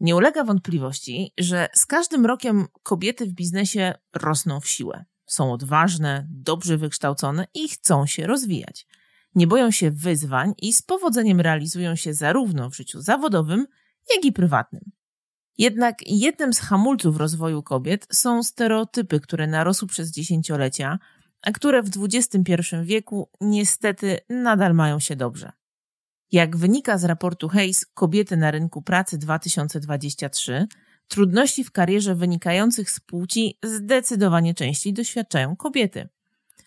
Nie ulega wątpliwości, że z każdym rokiem kobiety w biznesie rosną w siłę. Są odważne, dobrze wykształcone i chcą się rozwijać. Nie boją się wyzwań i z powodzeniem realizują się zarówno w życiu zawodowym, jak i prywatnym. Jednak jednym z hamulców rozwoju kobiet są stereotypy, które narosły przez dziesięciolecia, a które w XXI wieku niestety nadal mają się dobrze. Jak wynika z raportu Hayes Kobiety na rynku pracy 2023, trudności w karierze wynikających z płci zdecydowanie częściej doświadczają kobiety.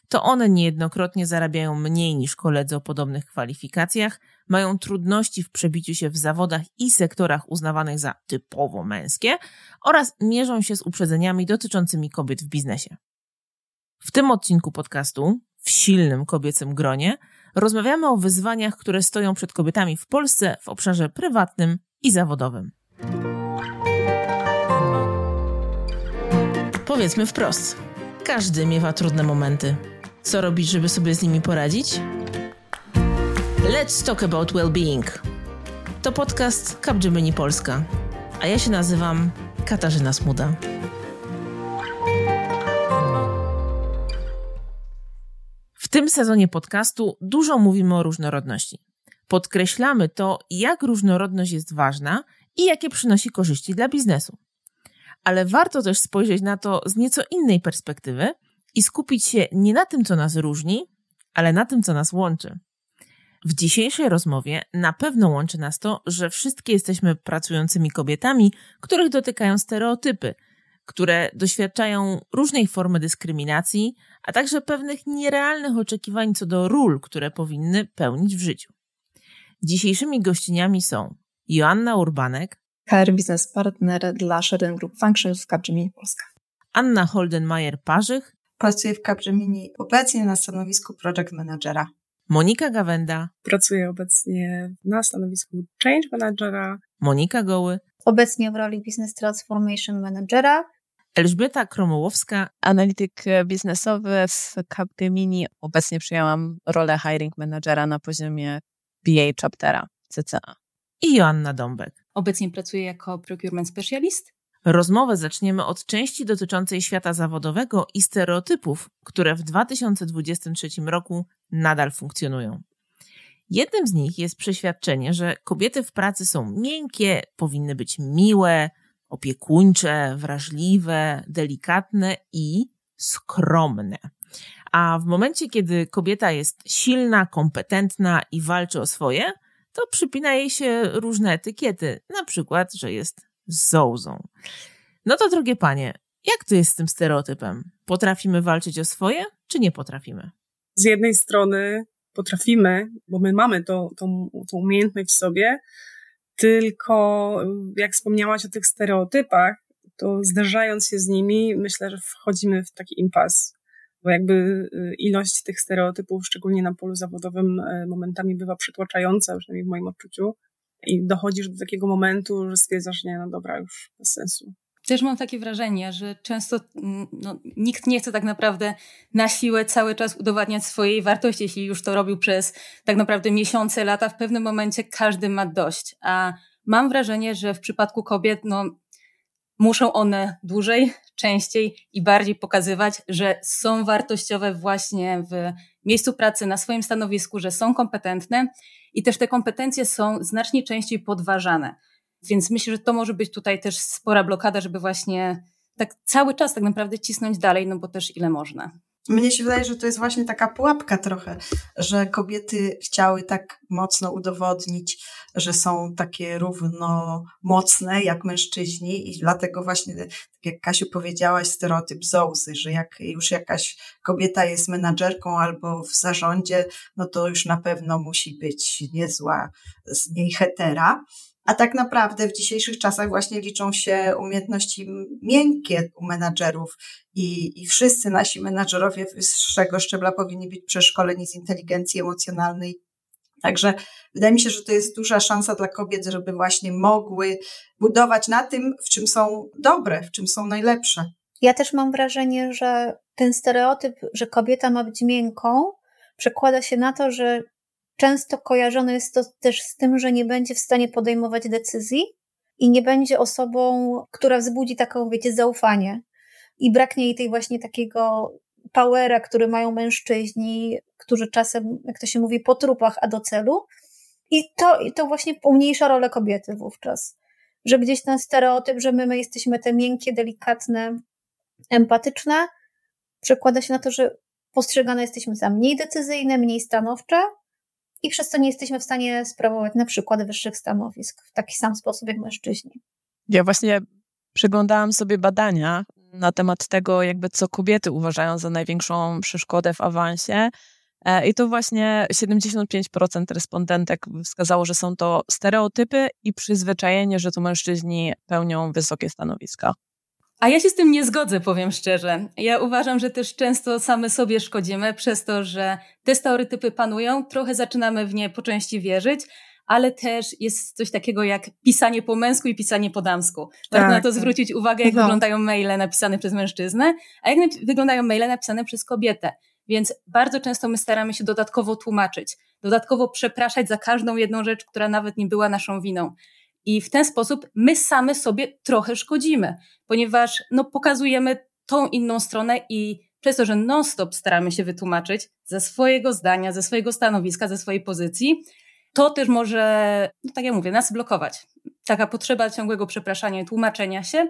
To one niejednokrotnie zarabiają mniej niż koledzy o podobnych kwalifikacjach, mają trudności w przebiciu się w zawodach i sektorach uznawanych za typowo męskie oraz mierzą się z uprzedzeniami dotyczącymi kobiet w biznesie. W tym odcinku podcastu, w silnym kobiecym gronie, rozmawiamy o wyzwaniach, które stoją przed kobietami w Polsce w obszarze prywatnym i zawodowym. Powiedzmy wprost: każdy miewa trudne momenty. Co robić, żeby sobie z nimi poradzić? Let's talk about well-being. To podcast Capgemini Polska, a ja się nazywam Katarzyna Smuda. W tym sezonie podcastu dużo mówimy o różnorodności. Podkreślamy to, jak różnorodność jest ważna i jakie przynosi korzyści dla biznesu. Ale warto też spojrzeć na to z nieco innej perspektywy i skupić się nie na tym, co nas różni, ale na tym, co nas łączy. W dzisiejszej rozmowie na pewno łączy nas to, że wszystkie jesteśmy pracującymi kobietami, których dotykają stereotypy, które doświadczają różnej formy dyskryminacji, a także pewnych nierealnych oczekiwań co do ról, które powinny pełnić w życiu. Dzisiejszymi gościniami są Joanna Urbanek, HR Business Partner dla Sharing Group Functions w Capgemini Polska. Anna Holdenmajer-Parzych. Pracuję w Capgemini obecnie na stanowisku Project Managera. Monika Gawenda. Pracuję obecnie na stanowisku Change Managera. Monika Goły. Obecnie w roli Business Transformation Managera. Elżbieta Kromołowska. Analityk biznesowy w Capgemini. Obecnie przyjęłam rolę hiring managera na poziomie BA chaptera CCA. I Joanna Dąbek. Obecnie pracuję jako procurement specialist. Rozmowę zaczniemy od części dotyczącej świata zawodowego i stereotypów, które w 2023 roku nadal funkcjonują. Jednym z nich jest przeświadczenie, że kobiety w pracy są miękkie, powinny być miłe, opiekuńcze, wrażliwe, delikatne i skromne. A w momencie, kiedy kobieta jest silna, kompetentna i walczy o swoje, to przypina jej się różne etykiety, na przykład, że jest zołzą. No to drogie panie, jak to jest z tym stereotypem? Potrafimy walczyć o swoje, czy nie potrafimy? Z jednej strony potrafimy, bo my mamy to, tą, tą umiejętność w sobie, tylko jak wspomniałaś o tych stereotypach, to zderzając się z nimi, myślę, że wchodzimy w taki impas, bo jakby y, ilość tych stereotypów, szczególnie na polu zawodowym, y, momentami bywa przytłaczająca, przynajmniej w moim odczuciu. I dochodzisz do takiego momentu, że stwierdzasz, nie, no dobra, już bez sensu. Też mam takie wrażenie, że często mm, no, nikt nie chce tak naprawdę na siłę cały czas udowadniać swojej wartości. Jeśli już to robił przez tak naprawdę miesiące, lata, w pewnym momencie każdy ma dość. A mam wrażenie, że w przypadku kobiet, no, muszą one dłużej, częściej i bardziej pokazywać, że są wartościowe właśnie w miejscu pracy, na swoim stanowisku, że są kompetentne i też te kompetencje są znacznie częściej podważane. Więc myślę, że to może być tutaj też spora blokada, żeby właśnie tak cały czas tak naprawdę cisnąć dalej, no bo też ile można. Mnie się wydaje, że to jest właśnie taka pułapka trochę, że kobiety chciały tak mocno udowodnić, że są takie równo mocne jak mężczyźni i dlatego właśnie, tak jak Kasiu powiedziałaś, stereotyp zołzy, że jak już jakaś kobieta jest menadżerką albo w zarządzie, no to już na pewno musi być niezła z niej hetera. A tak naprawdę w dzisiejszych czasach właśnie liczą się umiejętności miękkie u menadżerów i, i wszyscy nasi menadżerowie wyższego szczebla powinni być przeszkoleni z inteligencji emocjonalnej. Także wydaje mi się, że to jest duża szansa dla kobiet, żeby właśnie mogły budować na tym, w czym są dobre, w czym są najlepsze. Ja też mam wrażenie, że ten stereotyp, że kobieta ma być miękką, przekłada się na to, że często kojarzone jest to też z tym, że nie będzie w stanie podejmować decyzji i nie będzie osobą, która wzbudzi taką, wiecie, zaufanie i braknie jej tej właśnie takiego powera, który mają mężczyźni, którzy czasem, jak to się mówi, po trupach, a do celu. I to, i to właśnie umniejsza rolę kobiety wówczas. Że gdzieś ten stereotyp, że my, my jesteśmy te miękkie, delikatne, empatyczne, przekłada się na to, że postrzegane jesteśmy za mniej decyzyjne, mniej stanowcze i przez to nie jesteśmy w stanie sprawować na przykład wyższych stanowisk w taki sam sposób jak mężczyźni. Ja właśnie przeglądałam sobie badania na temat tego, jakby co kobiety uważają za największą przeszkodę w awansie. E, I to właśnie 75% respondentek wskazało, że są to stereotypy i przyzwyczajenie, że to mężczyźni pełnią wysokie stanowiska. A ja się z tym nie zgodzę, powiem szczerze. Ja uważam, że też często same sobie szkodzimy przez to, że te stereotypy panują, trochę zaczynamy w nie po części wierzyć, ale też jest coś takiego jak pisanie po męsku i pisanie po damsku. Warto tak, na to tak. zwrócić uwagę, jak no. wyglądają maile napisane przez mężczyznę, a jak wyglądają maile napisane przez kobietę. Więc bardzo często my staramy się dodatkowo tłumaczyć, dodatkowo przepraszać za każdą jedną rzecz, która nawet nie była naszą winą. I w ten sposób my same sobie trochę szkodzimy, ponieważ no, pokazujemy tą inną stronę i przez to, że non-stop staramy się wytłumaczyć ze swojego zdania, ze swojego stanowiska, ze swojej pozycji, to też może, no tak jak mówię, nas blokować. Taka potrzeba ciągłego przepraszania i tłumaczenia się,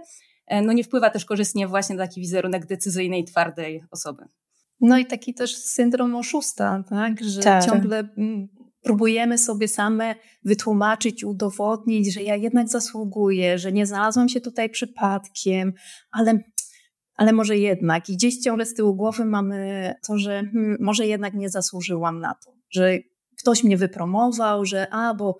e, no nie wpływa też korzystnie właśnie na taki wizerunek decyzyjnej, twardej osoby. No i taki też syndrom oszusta, tak? że tak. ciągle mm, próbujemy sobie same wytłumaczyć, udowodnić, że ja jednak zasługuję, że nie znalazłam się tutaj przypadkiem, ale, ale może jednak. I gdzieś ciągle z tyłu głowy mamy to, że hmm, może jednak nie zasłużyłam na to, że ktoś mnie wypromował, że a, bo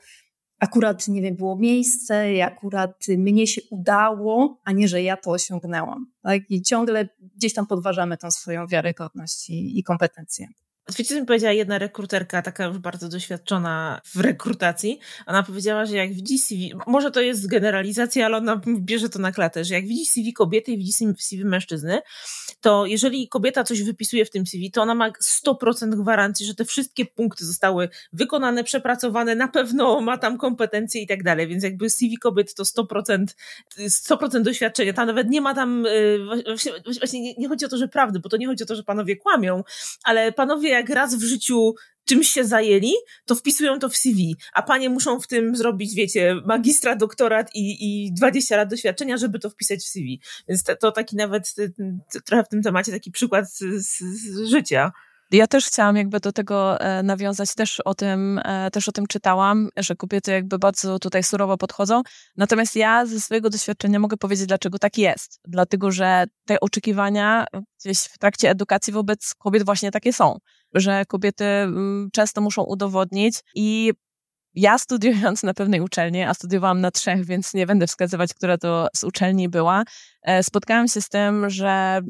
akurat, nie wiem, było miejsce i akurat mnie się udało, a nie, że ja to osiągnęłam. Tak? I ciągle gdzieś tam podważamy tą swoją wiarygodność i, i kompetencje. Wiecie, mi powiedziała jedna rekruterka, taka już bardzo doświadczona w rekrutacji. Ona powiedziała, że jak widzi CV, może to jest generalizacja, ale ona bierze to na klatę, że jak widzi CV kobiety i widzi CV mężczyzny, to jeżeli kobieta coś wypisuje w tym CV, to ona ma 100% gwarancji, że te wszystkie punkty zostały wykonane, przepracowane, na pewno ma tam kompetencje i tak dalej, więc jakby CV kobiet to 100%, 100% doświadczenia, ta nawet nie ma tam, y, właśnie nie, nie chodzi o to, że prawdy, bo to nie chodzi o to, że panowie kłamią, ale panowie jak raz w życiu czymś się zajęli, to wpisują to w CV, a panie muszą w tym zrobić, wiecie, magistra, doktorat i, i 20 lat doświadczenia, żeby to wpisać w CV. Więc to, to taki nawet trochę w tym temacie taki przykład z, z życia. Ja też chciałam jakby do tego e, nawiązać, też o tym, e, też o tym czytałam, że kobiety jakby bardzo tutaj surowo podchodzą. Natomiast ja ze swojego doświadczenia mogę powiedzieć, dlaczego tak jest. Dlatego, że te oczekiwania gdzieś w trakcie edukacji wobec kobiet właśnie takie są, że kobiety mm, często muszą udowodnić i ja studiując na pewnej uczelni, a studiowałam na trzech, więc nie będę wskazywać, która to z uczelni była, e, spotkałam się z tym, że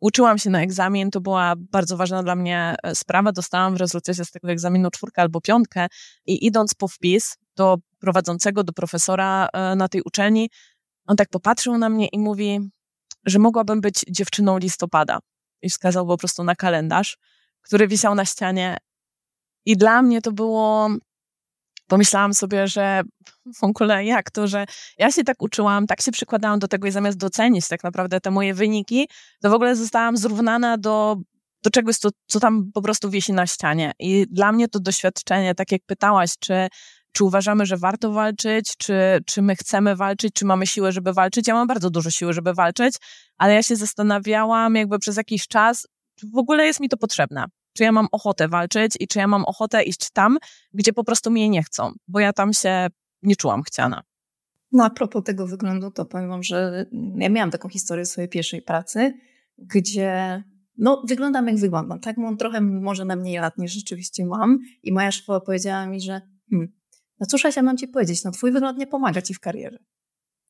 Uczyłam się na egzamin, to była bardzo ważna dla mnie e, sprawa. Dostałam w rezultacie z tego egzaminu czwórkę albo piątkę i idąc po wpis do prowadzącego, do profesora e, na tej uczelni, on tak popatrzył na mnie i mówi, że mogłabym być dziewczyną listopada. I wskazał po prostu na kalendarz, który wisiał na ścianie. I dla mnie to było pomyślałam sobie, że w ogóle jak to, że ja się tak uczyłam, tak się przykładałam do tego i zamiast docenić tak naprawdę te moje wyniki, to w ogóle zostałam zrównana do, do czegoś, co, co tam po prostu wisi na ścianie. I dla mnie to doświadczenie, tak jak pytałaś, czy, czy uważamy, że warto walczyć, czy, czy my chcemy walczyć, czy mamy siłę, żeby walczyć. Ja mam bardzo dużo siły, żeby walczyć, ale ja się zastanawiałam jakby przez jakiś czas, czy w ogóle jest mi to potrzebne czy ja mam ochotę walczyć i czy ja mam ochotę iść tam, gdzie po prostu mnie nie chcą, bo ja tam się nie czułam chciana. No a propos tego wyglądu, to powiem wam, że ja miałam taką historię swojej pierwszej pracy, gdzie no wyglądam jak wyglądam, tak? Mam trochę może na mniej lat niż rzeczywiście mam i moja szefowa powiedziała mi, że hmm, no cóż ja mam ci powiedzieć, no twój wygląd nie pomaga ci w karierze.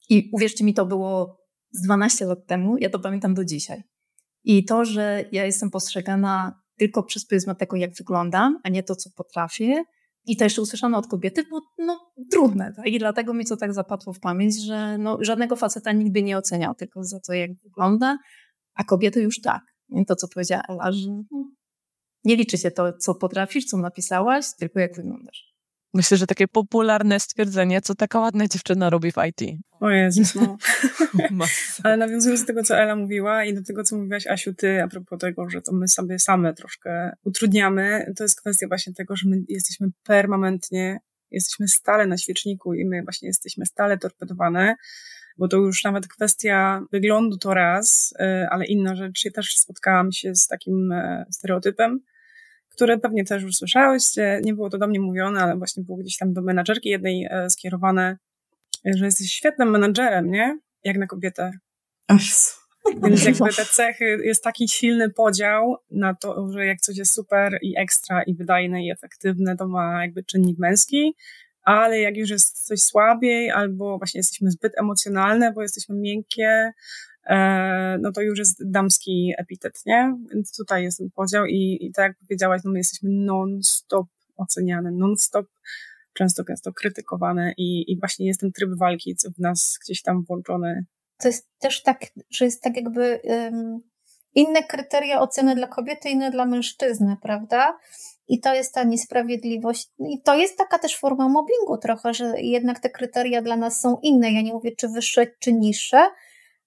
I uwierzcie mi, to było z 12 lat temu, ja to pamiętam do dzisiaj. I to, że ja jestem postrzegana tylko przez pryzmat tego, jak wyglądam, a nie to, co potrafię. I to jeszcze usłyszano od kobiety, bo no, trudne. Tak? I dlatego mi to tak zapadło w pamięć, że no, żadnego faceta nigdy nie oceniał tylko za to, jak wygląda, a kobiety już tak. To, co powiedziała Ela, że no, nie liczy się to, co potrafisz, co napisałaś, tylko jak wyglądasz. Myślę, że takie popularne stwierdzenie, co taka ładna dziewczyna robi w IT. O Jezus, no. Ale nawiązując do tego, co Ela mówiła i do tego, co mówiłaś, Asiu, ty, a propos tego, że to my sobie same troszkę utrudniamy, to jest kwestia właśnie tego, że my jesteśmy permanentnie, jesteśmy stale na świeczniku i my właśnie jesteśmy stale torpedowane, bo to już nawet kwestia wyglądu to raz, y, ale inna rzecz. Ja też spotkałam się z takim e, stereotypem, które pewnie też już słyszałyście. Nie było to do mnie mówione, ale właśnie było gdzieś tam do menadżerki jednej e, skierowane, że jesteś świetnym menadżerem, nie? Jak na kobietę. Więc jakby te cechy, jest taki silny podział na to, że jak coś jest super i ekstra i wydajne i efektywne, to ma jakby czynnik męski, ale jak już jest coś słabiej albo właśnie jesteśmy zbyt emocjonalne, bo jesteśmy miękkie, E, no to już jest damski epitet, nie? Więc tutaj jest ten podział i, i tak jak powiedziałaś, no my jesteśmy non-stop oceniane, non-stop często gęsto krytykowane i, i właśnie jest ten tryb walki w nas gdzieś tam włączony. To jest też tak, że jest tak jakby um, inne kryteria oceny dla kobiety, inne dla mężczyzny, prawda? I to jest ta niesprawiedliwość. I to jest taka też forma mobbingu trochę, że jednak te kryteria dla nas są inne. Ja nie mówię, czy wyższe, czy niższe,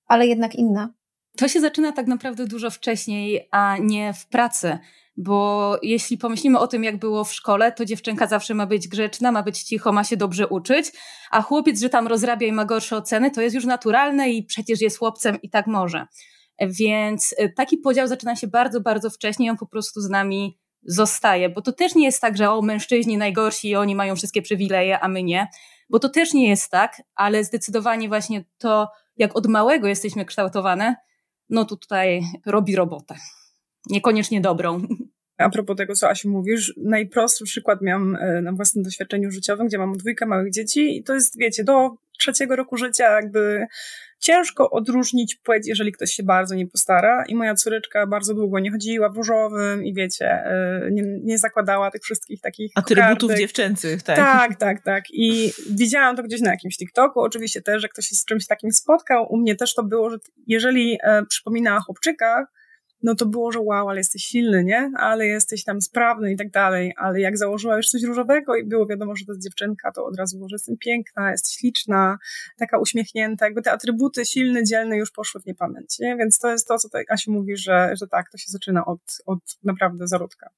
ale jednak inna. To się zaczyna tak naprawdę dużo wcześniej, a nie w pracy. Bo jeśli pomyślimy o tym, jak było w szkole, to dziewczynka zawsze ma być grzeczna, ma być cicho, ma się dobrze uczyć, a chłopiec, że tam rozrabia i ma gorsze oceny, to jest już naturalne i przecież jest chłopcem i tak może. Więc y, taki podział zaczyna się bardzo, bardzo wcześnie, on po prostu z nami zostaje, bo to też nie jest tak, że o mężczyźni najgorsi i oni mają wszystkie przywileje, a my nie, bo to też nie jest tak, ale zdecydowanie właśnie to, jak od małego jesteśmy kształtowane, no to tutaj robi robotę. Niekoniecznie dobrą. A propos tego, co Asiu mówisz, najprostszy przykład miałam e, na własnym doświadczeniu życiowym, gdzie mam dwójkę małych dzieci i to jest, wiecie, do trzeciego roku życia jakby ciężko odróżnić płeć, jeżeli ktoś się bardzo nie postara. I moja córeczka bardzo długo nie chodziła w różowym i wiecie, e, nie, nie zakładała tych wszystkich takich Atrybutów kokardek. dziewczęcych, tak. Tak, tak, tak. I widziałam to gdzieś na jakimś TikToku, oczywiście też, że ktoś się z czymś takim spotkał. U mnie też to było, że jeżeli e, przypominała chłopczyka, no to było, że wow, ale jesteś silny, nie? Ale jesteś tam sprawny i tak dalej. Ale jak założyła już coś różowego i było wiadomo, że to jest dziewczynka, to od razu było, że jestem piękna, jest śliczna, taka uśmiechnięta. Jakby te atrybuty silne, dzielne już poszły w niepamięć, nie? Więc to jest to, co tutaj Asiu mówi, że, że tak, to się zaczyna od, od naprawdę zarodka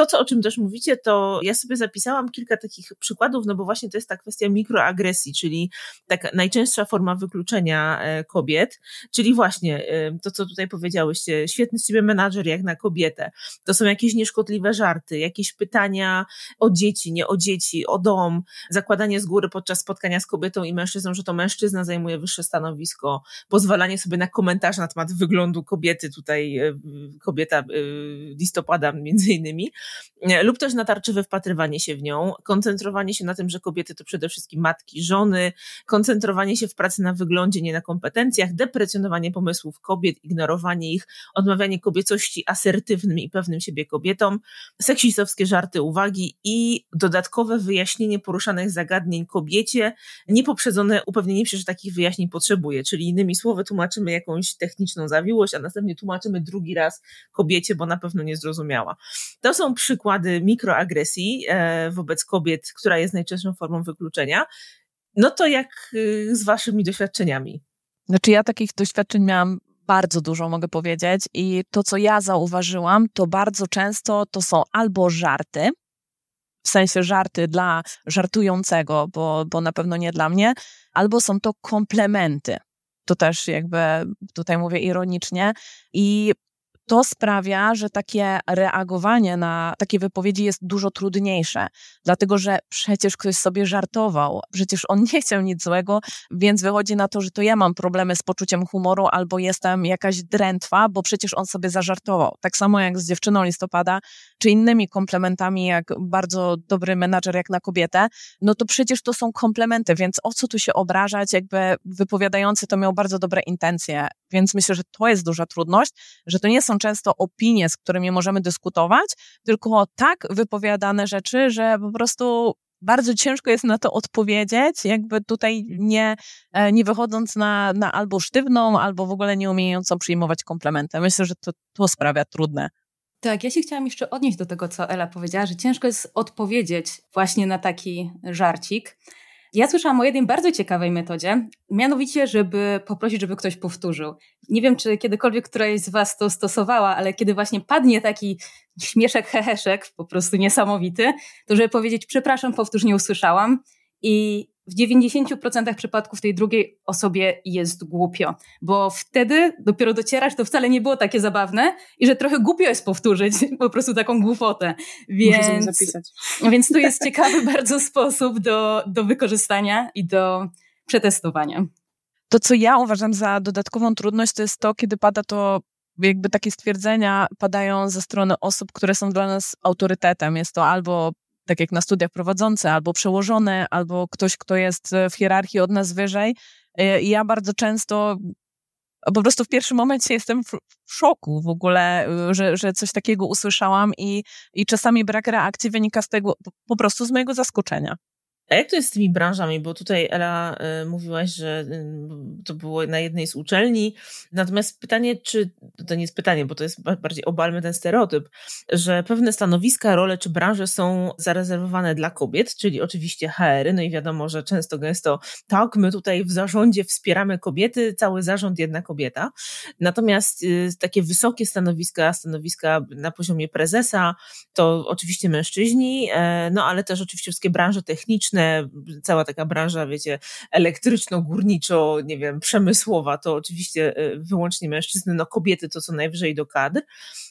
to, co, o czym też mówicie, to ja sobie zapisałam kilka takich przykładów, no bo właśnie to jest ta kwestia mikroagresji, czyli taka najczęstsza forma wykluczenia e, kobiet, czyli właśnie e, to, co tutaj powiedziałyście, świetny z ciebie menadżer jak na kobietę. To są jakieś nieszkodliwe żarty, jakieś pytania o dzieci, nie o dzieci, o dom, zakładanie z góry podczas spotkania z kobietą i mężczyzną, że to mężczyzna zajmuje wyższe stanowisko, pozwalanie sobie na komentarz na temat wyglądu kobiety, tutaj e, kobieta listopada między innymi, lub też natarczywe wpatrywanie się w nią, koncentrowanie się na tym, że kobiety to przede wszystkim matki, żony, koncentrowanie się w pracy na wyglądzie, nie na kompetencjach, deprecjonowanie pomysłów kobiet, ignorowanie ich, odmawianie kobiecości asertywnym i pewnym siebie kobietom, seksistowskie żarty uwagi i dodatkowe wyjaśnienie poruszanych zagadnień kobiecie, niepoprzedzone upewnieniem się, że takich wyjaśnień potrzebuje, czyli innymi słowy tłumaczymy jakąś techniczną zawiłość, a następnie tłumaczymy drugi raz kobiecie, bo na pewno nie zrozumiała. To są przykłady mikroagresji e, wobec kobiet, która jest najczęstszą formą wykluczenia. No to jak y, z waszymi doświadczeniami? Znaczy ja takich doświadczeń miałam bardzo dużo, mogę powiedzieć i to, co ja zauważyłam, to bardzo często to są albo żarty, w sensie żarty dla żartującego, bo, bo na pewno nie dla mnie, albo są to komplementy. To też jakby tutaj mówię ironicznie i to sprawia, że takie reagowanie na takie wypowiedzi jest dużo trudniejsze, dlatego że przecież ktoś sobie żartował, przecież on nie chciał nic złego, więc wychodzi na to, że to ja mam problemy z poczuciem humoru albo jestem jakaś drętwa, bo przecież on sobie zażartował. Tak samo jak z dziewczyną listopada, czy innymi komplementami, jak bardzo dobry menadżer jak na kobietę, no to przecież to są komplementy, więc o co tu się obrażać, jakby wypowiadający to miał bardzo dobre intencje, więc myślę, że to jest duża trudność, że to nie są często opinie, z którymi możemy dyskutować, tylko tak wypowiadane rzeczy, że po prostu bardzo ciężko jest na to odpowiedzieć, jakby tutaj nie, e, nie wychodząc na, na albo sztywną, albo w ogóle nie umiejącą przyjmować komplementy. Myślę, że to, to sprawia trudne. Tak, ja się chciałam jeszcze odnieść do tego, co Ela powiedziała, że ciężko jest odpowiedzieć właśnie na taki żarcik. Ja słyszałam o jednej bardzo ciekawej metodzie, mianowicie, żeby poprosić, żeby ktoś powtórzył. Nie wiem, czy kiedykolwiek któraś z Was to stosowała, ale kiedy właśnie padnie taki śmieszek, heheszek, po prostu niesamowity, to żeby powiedzieć, przepraszam, powtórz, nie usłyszałam. I w 90% przypadków tej drugiej osobie jest głupio, bo wtedy dopiero docierasz, to wcale nie było takie zabawne i że trochę głupio jest powtórzyć po prostu taką głupotę. Więc, zapisać. więc to jest ciekawy bardzo sposób do, do wykorzystania i do przetestowania. To, co ja uważam za dodatkową trudność, to jest to, kiedy pada to jakby takie stwierdzenia padają ze strony osób, które są dla nas autorytetem. Jest to albo tak jak na studiach prowadzące, albo przełożone, albo ktoś, kto jest w hierarchii od nas wyżej. E, ja bardzo często po prostu w pierwszym momencie jestem w, szoku w ogóle, e, że, że coś takiego usłyszałam i, i czasami brak reakcji wynika z tego po prostu z mojego zaskoczenia. A jak to jest z tymi branżami? Bo tutaj Ela y, mówiłaś, że y, to było na jednej z uczelni. Natomiast pytanie, czy to nie jest pytanie, bo to jest bardziej obalmy ten stereotyp, że pewne stanowiska, role czy branże są zarezerwowane dla kobiet, czyli oczywiście HR-y. No i wiadomo, że często, gęsto tak, my tutaj w zarządzie wspieramy kobiety, cały zarząd jedna kobieta. Natomiast y, takie wysokie stanowiska, stanowiska na poziomie prezesa, to oczywiście mężczyźni, e, no ale też oczywiście wszystkie branże techniczne, cała taka branża, wiecie, elektryczno-górniczo, nie wiem, przemysłowa, to oczywiście e, wyłącznie mężczyzny, no kobiety to co najwyżej do kadr,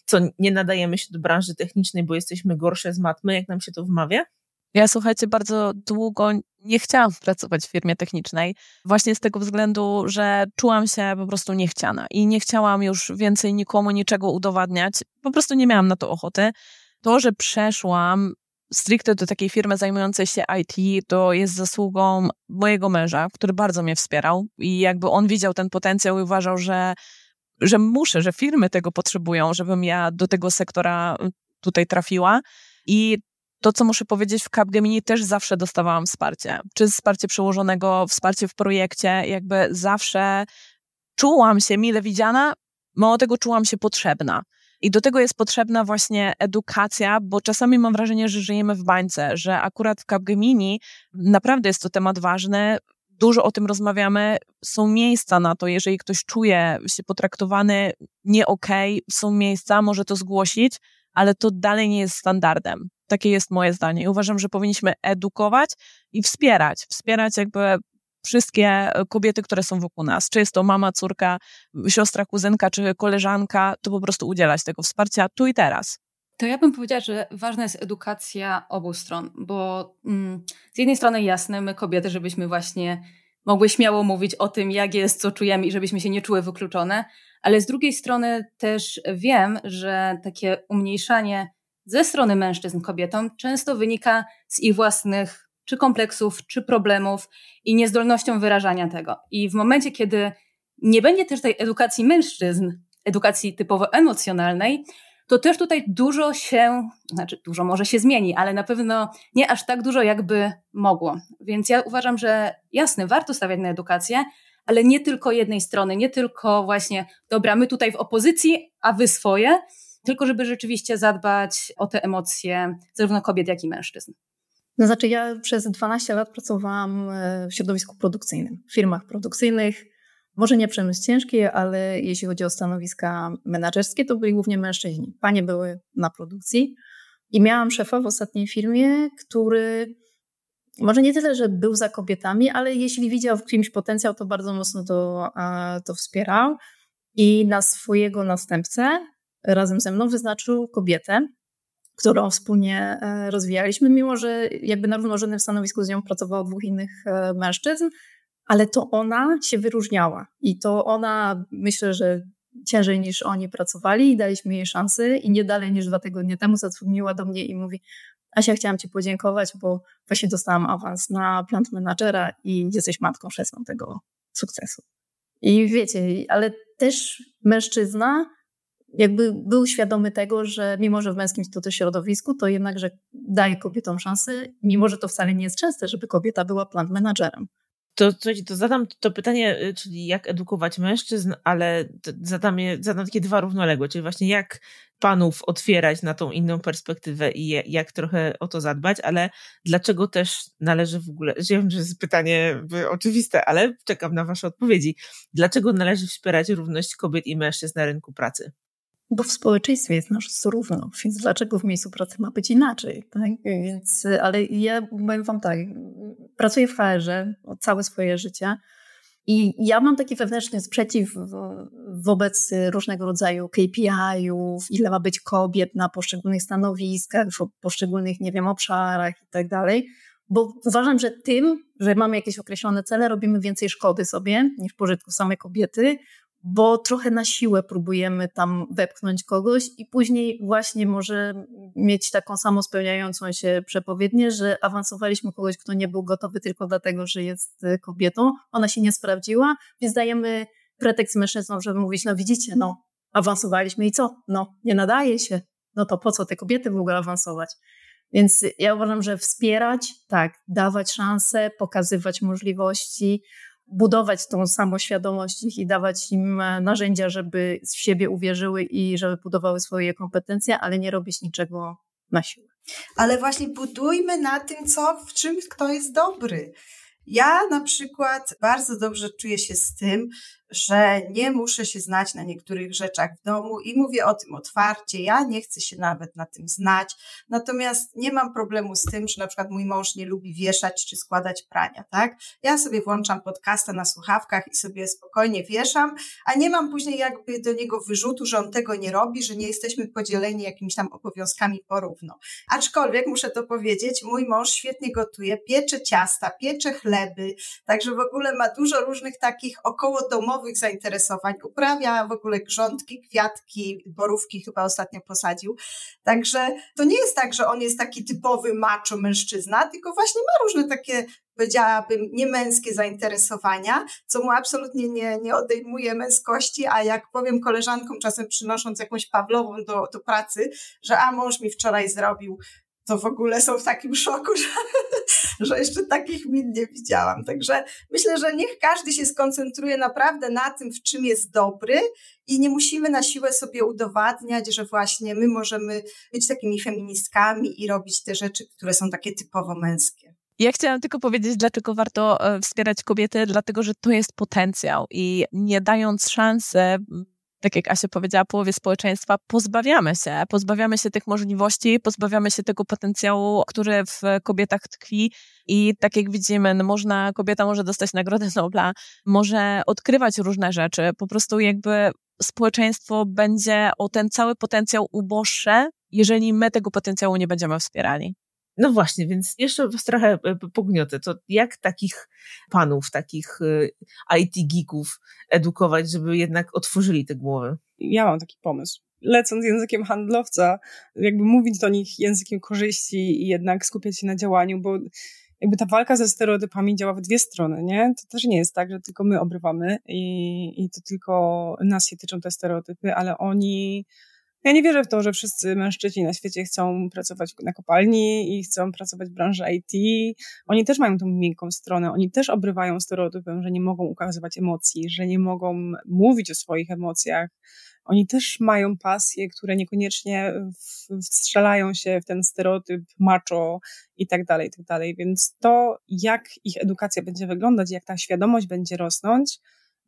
co nie nadajemy się do branży technicznej, bo jesteśmy gorsze z matmy, jak nam się to wmawia? Ja słuchajcie, bardzo długo nie chciałam pracować w firmie technicznej, właśnie z tego względu, że czułam się po prostu niechciana i nie chciałam już więcej nikomu niczego udowadniać. Po prostu nie miałam na to ochoty. To, że przeszłam stricte do takiej firmy zajmującej się IT, to jest zasługą mojego męża, który bardzo mnie wspierał i jakby on widział ten potencjał i uważał, że, że muszę, że firmy tego potrzebują, żebym ja do tego sektora tutaj trafiła. I to, co muszę powiedzieć, w Capgemini też zawsze dostawałam wsparcie. Czy wsparcie przełożonego, wsparcie w projekcie, jakby zawsze czułam się mile widziana, mało tego czułam się potrzebna. I do tego jest potrzebna właśnie edukacja, bo czasami mam wrażenie, że żyjemy w bańce, że akurat w Capgemini naprawdę jest to temat ważny, dużo o tym rozmawiamy. Są miejsca na to, jeżeli ktoś czuje się potraktowany nie okej, okay, są miejsca, może to zgłosić, ale to dalej nie jest standardem. Takie jest moje zdanie. I uważam, że powinniśmy edukować i wspierać. Wspierać jakby wszystkie e, kobiety, które są wokół nas, czy jest to mama, córka, siostra, kuzynka, czy koleżanka, to po prostu udzielać tego wsparcia tu i teraz. To ja bym powiedziała, że ważna jest edukacja obu stron, bo mm, z jednej strony jasne, my kobiety, żebyśmy właśnie mogły śmiało mówić o tym, jak jest, co czujemy i żebyśmy się nie czuły wykluczone, ale z drugiej strony też wiem, że takie umniejszanie ze strony mężczyzn kobietom często wynika z ich własnych czy kompleksów, czy problemów i niezdolnością wyrażania tego. I w momencie, kiedy nie będzie też tej edukacji mężczyzn, edukacji typowo emocjonalnej, to też tutaj dużo się, znaczy dużo może się zmieni, ale na pewno nie aż tak dużo, jakby mogło. Więc ja uważam, że jasne, warto stawiać na edukację, ale nie tylko jednej strony, nie tylko właśnie, dobra, my tutaj w opozycji, a wy swoje, tylko żeby rzeczywiście zadbać o te emocje zarówno kobiet, jak i mężczyzn. No znaczy, ja przez 12 lat pracowałam e, w środowisku produkcyjnym, w firmach produkcyjnych. Może nie przemysł ciężki, ale jeśli chodzi o stanowiska menedżerskie, to byli głównie mężczyźni. Panie były na produkcji i miałam szefa w ostatniej firmie, który może nie tyle, że był za kobietami, ale jeśli widział w kimś potencjał, to bardzo mocno to, to wspierał. I na swojego następcę razem ze mną wyznaczył kobietę, którą wspólnie e, rozwijaliśmy, mimo że jakby na równorzędnym stanowisku z nią pracowało dwóch innych e, mężczyzn, ale to ona się wyróżniała i to ona, myślę, że ciężej niż oni pracowali i daliśmy jej szansę i nie dalej niż dwa tygodnie temu zadzwoniła do mnie i mówi Asia, chciałam Ci podziękować, bo właśnie dostałam awans na plant menadżera i jesteś matką szesną tego sukcesu. I wiecie, ale też mężczyzna jakby był świadomy tego, że mimo, że w męskim to środowisku, to jednakże daje kobietom szansę, mimo, że to wcale nie jest częste, żeby kobieta była plant menadżerem. To, słuchajcie, to zadam to pytanie, y, czyli jak edukować mężczyzn, ale zadam, je, zadam takie dwa równoległe, czyli właśnie jak panów otwierać na tą inną perspektywę i je, jak trochę o to zadbać, ale dlaczego też należy w ogóle, wiem, że jest pytanie oczywiste, ale czekam na wasze odpowiedzi. Dlaczego należy wspierać równość kobiet i mężczyzn na rynku pracy? Bo w społeczeństwie jest nas równo, więc dlaczego w miejscu pracy ma być inaczej? Tak? Więc, ale ja powiem wam tak, pracuję w HR-ze całe swoje życie i ja mam taki wewnętrzny sprzeciw wobec różnego rodzaju KPI-ów, ile ma być kobiet na poszczególnych stanowiskach, w poszczególnych, nie wiem, obszarach i tak dalej, bo uważam, że tym, że mamy jakieś określone cele, robimy więcej szkody sobie niż pożytku same kobiety, bo trochę na siłę próbujemy tam wepchnąć kogoś i później właśnie może mieć taką samą spełniającą się przepowiednię, że awansowaliśmy kogoś, kto nie był gotowy tylko dlatego, że jest y, kobietą. Ona się nie sprawdziła, więc dajemy pretekst mężczyznom, żeby mówić, no widzicie, no awansowaliśmy i co? No nie nadaje się. No to po co te kobiety w ogóle awansować? Więc ja uważam, że wspierać, tak, dawać szanse, pokazywać możliwości, budować tą samoświadomość ich i dawać im e, narzędzia, żeby w siebie uwierzyły i żeby budowały swoje kompetencje, ale nie robić niczego na siłę. Ale właśnie budujmy na tym, co, w czym kto jest dobry. Ja na przykład bardzo dobrze czuję się z tym, że nie muszę się znać na niektórych rzeczach w domu i mówię o tym otwarcie. Ja nie chcę się nawet na tym znać. Natomiast nie mam problemu z tym, że na przykład mój mąż nie lubi wieszać czy składać prania, tak? Ja sobie włączam podcasta na słuchawkach i sobie spokojnie wieszam, a nie mam później jakby do niego wyrzutu, że on tego nie robi, że nie jesteśmy podzieleni jakimiś tam obowiązkami porówno. Aczkolwiek muszę to powiedzieć, mój mąż świetnie gotuje, piecze ciasta, piecze chleby, także w ogóle ma dużo różnych takich około domowych nowych zainteresowań, uprawia w ogóle grządki, kwiatki, borówki chyba ostatnio posadził. Także to nie jest tak, że on jest taki typowy macho mężczyzna, tylko właśnie ma różne takie powiedziałabym, niemęskie zainteresowania, co mu absolutnie nie, nie odejmuje męskości, a jak powiem koleżankom czasem przynosząc jakąś Pawlową do, do pracy, że a mąż mi wczoraj zrobił to w ogóle są w takim szoku, że, że jeszcze takich min nie widziałam. Także myślę, że niech każdy się skoncentruje naprawdę na tym, w czym jest dobry i nie musimy na siłę sobie udowadniać, że właśnie my możemy być takimi feministkami i robić te rzeczy, które są takie typowo męskie. Ja chciałam tylko powiedzieć, dlaczego warto e, wspierać kobiety, dlatego że to jest potencjał i nie dając szansy tak jak Asia powiedziała, połowie społeczeństwa, pozbawiamy się, pozbawiamy się tych możliwości, pozbawiamy się tego potencjału, który w kobietach tkwi. I tak jak widzimy, no można, kobieta może dostać Nagrodę Nobla, może odkrywać różne rzeczy, po prostu jakby społeczeństwo będzie o ten cały potencjał uboższe, jeżeli my tego potencjału nie będziemy wspierali. No właśnie, więc jeszcze trochę e, pogniotę. To jak takich panów, takich e, IT geeków edukować, żeby jednak otworzyli te głowy? Ja mam taki pomysł. Lecąc językiem handlowca, jakby mówić do nich językiem korzyści i jednak skupiać się na działaniu, bo jakby ta walka ze stereotypami działa w dwie strony, nie? To też nie jest tak, że tylko my obrywamy i, i to tylko nas się tyczą te stereotypy, ale oni ja nie wierzę w to, że wszyscy mężczyźni na świecie chcą pracować na kopalni i chcą pracować w branży IT. Oni też mają tą miękką stronę. Oni też obrywają stereotypem, że nie mogą ukazywać emocji, że nie mogą mówić o swoich emocjach. Oni też mają pasje, które niekoniecznie wstrzelają się w ten stereotyp macho i tak dalej, i tak dalej. Więc to, jak ich edukacja będzie wyglądać, jak ta świadomość będzie rosnąć,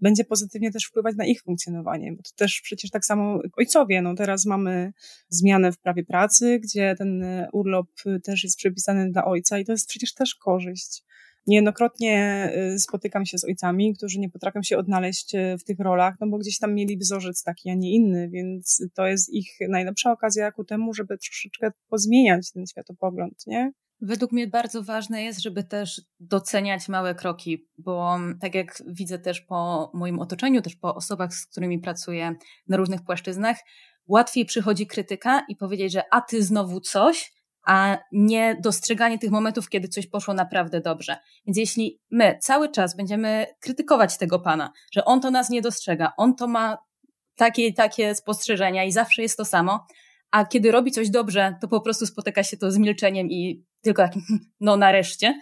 będzie pozytywnie też wpływać na ich funkcjonowanie, bo to też przecież tak samo ojcowie, no teraz mamy zmianę w prawie pracy, gdzie ten urlop też jest przepisany dla ojca i to jest przecież też korzyść. Niejednokrotnie y, spotykam się z ojcami, którzy nie potrafią się odnaleźć y, w tych rolach, no bo gdzieś tam mieli wzorzec taki, a nie inny, więc to jest ich najlepsza okazja ku temu, żeby troszeczkę pozmieniać ten światopogląd, nie? Według mnie bardzo ważne jest, żeby też doceniać małe kroki, bo tak jak widzę też po moim otoczeniu, też po osobach, z którymi pracuję na różnych płaszczyznach, łatwiej przychodzi krytyka i powiedzieć, że a ty znowu coś, a nie dostrzeganie tych momentów, kiedy coś poszło naprawdę dobrze. Więc jeśli my cały czas będziemy krytykować tego pana, że on to nas nie dostrzega, on to ma takie takie spostrzeżenia i zawsze jest to samo, a kiedy robi coś dobrze, to po prostu spotyka się to z milczeniem i tylko takim, no nareszcie,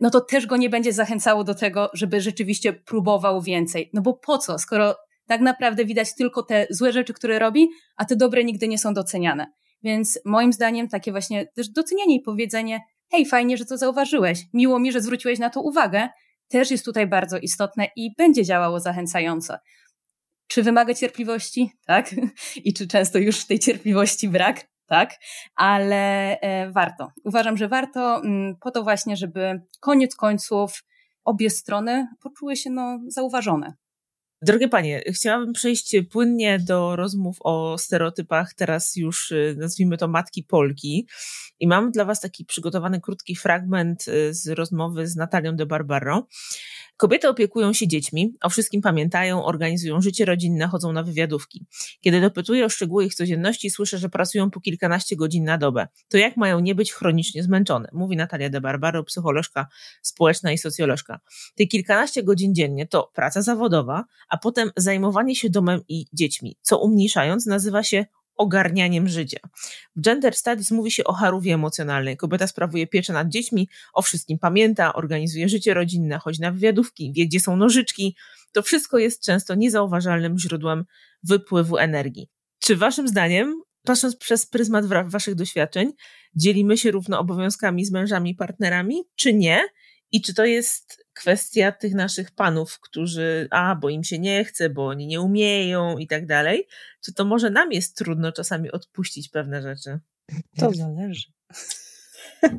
no to też go nie będzie zachęcało do tego, żeby rzeczywiście próbował więcej. No bo po co, skoro tak naprawdę widać tylko te złe rzeczy, które robi, a te dobre nigdy nie są doceniane. Więc moim zdaniem takie właśnie też docenienie i powiedzenie, hej, fajnie, że to zauważyłeś, miło mi, że zwróciłeś na to uwagę, też jest tutaj bardzo istotne i będzie działało zachęcająco. Czy wymaga cierpliwości? Tak. I czy często już tej cierpliwości brak? Tak. Ale e, warto. Uważam, że warto m, po to właśnie, żeby koniec końców obie strony poczuły się no, zauważone. Drogie panie, chciałabym przejść płynnie do rozmów o stereotypach, teraz już y, nazwijmy to matki Polki. I mam dla was taki przygotowany krótki fragment y, z rozmowy z Natalią de Barbaro. Kobiety opiekują się dziećmi, o wszystkim pamiętają, organizują życie rodzinne, chodzą na wywiadówki. Kiedy dopytuję o szczegóły ich codzienności, słyszę, że pracują po kilkanaście godzin na dobę. To jak mają nie być chronicznie zmęczone? Mówi Natalia de Barbaro, psycholożka społeczna i socjolożka. Te kilkanaście godzin dziennie to praca zawodowa, a potem zajmowanie się domem i dziećmi, co umniejszając nazywa się ogarnianiem życia. W Gender Studies mówi się o harówie emocjonalnej. Kobieta sprawuje pieczę nad dziećmi, o wszystkim pamięta, organizuje życie rodzinne, chodzi na wywiadówki, wie gdzie są nożyczki. To wszystko jest często niezauważalnym źródłem wypływu energii. Czy waszym zdaniem, patrząc przez pryzmat waszych doświadczeń, dzielimy się równo obowiązkami z mężami i partnerami, czy nie? I czy to jest kwestia tych naszych panów, którzy, a, bo im się nie chce, bo oni nie umieją i tak dalej? Czy to może nam jest trudno czasami odpuścić pewne rzeczy? To zależy.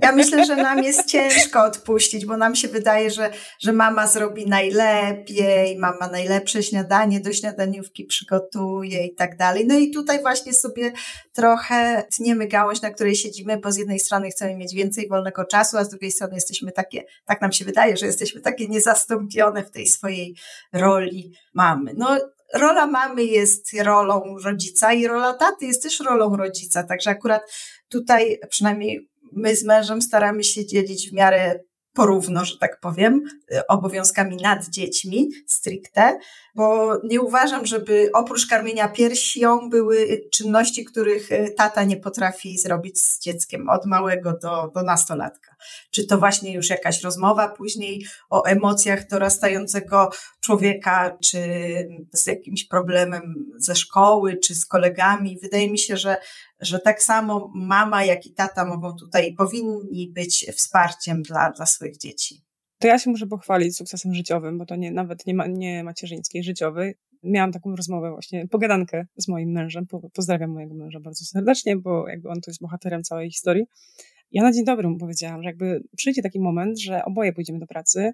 Ja myślę, że nam jest ciężko odpuścić, bo nam się wydaje, że, że mama zrobi najlepiej, mama najlepsze śniadanie do śniadaniówki przygotuje i tak dalej. No i tutaj właśnie sobie trochę tniemy gałąź, na której siedzimy, bo z jednej strony chcemy mieć więcej wolnego czasu, a z drugiej strony jesteśmy takie, tak nam się wydaje, że jesteśmy takie niezastąpione w tej swojej roli mamy. No rola mamy jest rolą rodzica i rola taty jest też rolą rodzica, także akurat tutaj przynajmniej my z mężem staramy się dzielić w miarę porówno, że tak powiem, obowiązkami nad dziećmi stricte, bo nie uważam, żeby oprócz karmienia piersią były czynności, których tata nie potrafi zrobić z dzieckiem od małego do, do nastolatka. Czy to właśnie już jakaś rozmowa później o emocjach dorastającego człowieka, czy z jakimś problemem ze szkoły, czy z kolegami. Wydaje mi się, że, że tak samo mama, jak i tata mogą tutaj, powinni być wsparciem dla, dla swoich dzieci. To ja się muszę pochwalić sukcesem życiowym, bo to nie, nawet nie, ma, nie życiowy. Miałam taką rozmowę właśnie, pogadankę z moim mężem. Pozdrawiam mojego męża bardzo serdecznie, bo jakby on tu jest bohaterem całej historii. Ja na dzień dobry mu powiedziałam, że jakby przyjdzie taki moment, że oboje pójdziemy do pracy,